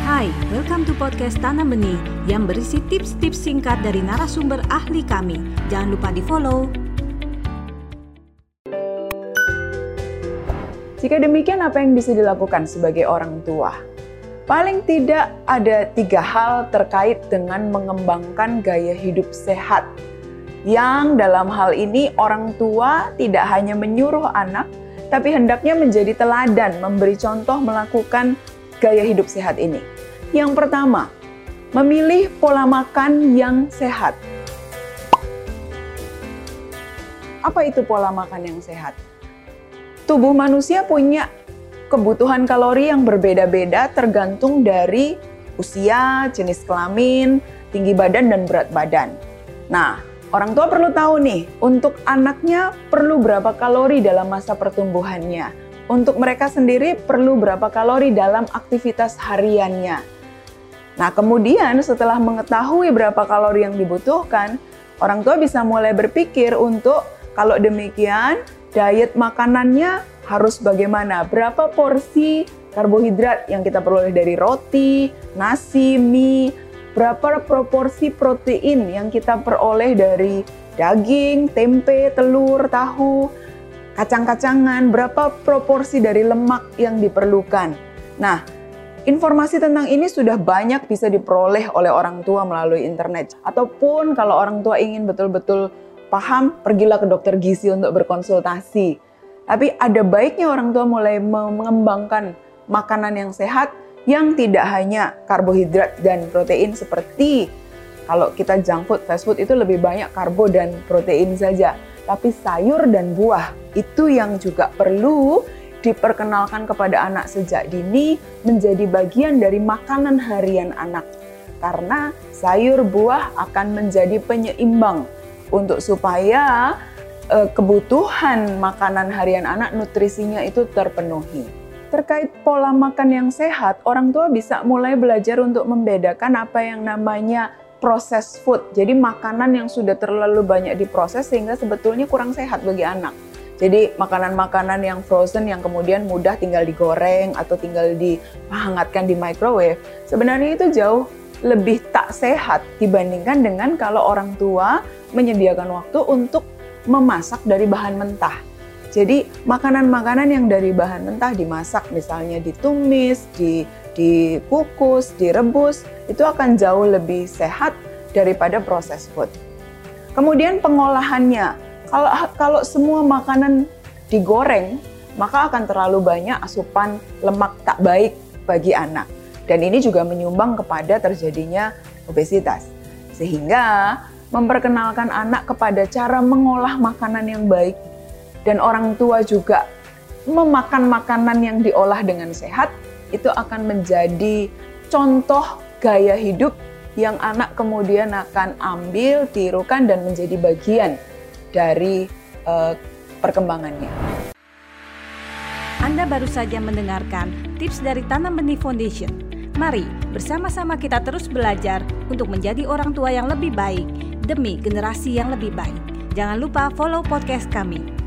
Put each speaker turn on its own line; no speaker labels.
Hai, welcome to podcast Tanam Benih yang berisi tips-tips singkat dari narasumber ahli kami. Jangan lupa di-follow.
Jika demikian, apa yang bisa dilakukan sebagai orang tua? Paling tidak ada tiga hal terkait dengan mengembangkan gaya hidup sehat. Yang dalam hal ini orang tua tidak hanya menyuruh anak, tapi hendaknya menjadi teladan, memberi contoh melakukan gaya hidup sehat ini. Yang pertama, memilih pola makan yang sehat. Apa itu pola makan yang sehat? tubuh manusia punya kebutuhan kalori yang berbeda-beda tergantung dari usia, jenis kelamin, tinggi badan, dan berat badan. Nah, orang tua perlu tahu nih, untuk anaknya perlu berapa kalori dalam masa pertumbuhannya. Untuk mereka sendiri perlu berapa kalori dalam aktivitas hariannya. Nah, kemudian setelah mengetahui berapa kalori yang dibutuhkan, orang tua bisa mulai berpikir untuk kalau demikian diet makanannya harus bagaimana, berapa porsi karbohidrat yang kita peroleh dari roti, nasi, mie, berapa proporsi protein yang kita peroleh dari daging, tempe, telur, tahu, kacang-kacangan, berapa proporsi dari lemak yang diperlukan. Nah, informasi tentang ini sudah banyak bisa diperoleh oleh orang tua melalui internet. Ataupun kalau orang tua ingin betul-betul paham, pergilah ke dokter gizi untuk berkonsultasi. Tapi ada baiknya orang tua mulai mengembangkan makanan yang sehat yang tidak hanya karbohidrat dan protein seperti kalau kita junk food, fast food itu lebih banyak karbo dan protein saja. Tapi sayur dan buah itu yang juga perlu diperkenalkan kepada anak sejak dini menjadi bagian dari makanan harian anak. Karena sayur buah akan menjadi penyeimbang untuk supaya uh, kebutuhan makanan harian anak nutrisinya itu terpenuhi. Terkait pola makan yang sehat, orang tua bisa mulai belajar untuk membedakan apa yang namanya proses food. Jadi makanan yang sudah terlalu banyak diproses sehingga sebetulnya kurang sehat bagi anak. Jadi makanan-makanan yang frozen yang kemudian mudah tinggal digoreng atau tinggal dihangatkan di microwave, sebenarnya itu jauh lebih tak sehat dibandingkan dengan kalau orang tua menyediakan waktu untuk memasak dari bahan mentah. Jadi makanan-makanan yang dari bahan mentah dimasak misalnya ditumis, di dikukus, direbus itu akan jauh lebih sehat daripada proses food. Kemudian pengolahannya. Kalau kalau semua makanan digoreng, maka akan terlalu banyak asupan lemak tak baik bagi anak. Dan ini juga menyumbang kepada terjadinya obesitas. Sehingga memperkenalkan anak kepada cara mengolah makanan yang baik dan orang tua juga memakan makanan yang diolah dengan sehat itu akan menjadi contoh gaya hidup yang anak kemudian akan ambil, tirukan dan menjadi bagian dari uh, perkembangannya.
Anda baru saja mendengarkan tips dari Tanam Benih Foundation Mari bersama-sama kita terus belajar untuk menjadi orang tua yang lebih baik demi generasi yang lebih baik. Jangan lupa follow podcast kami.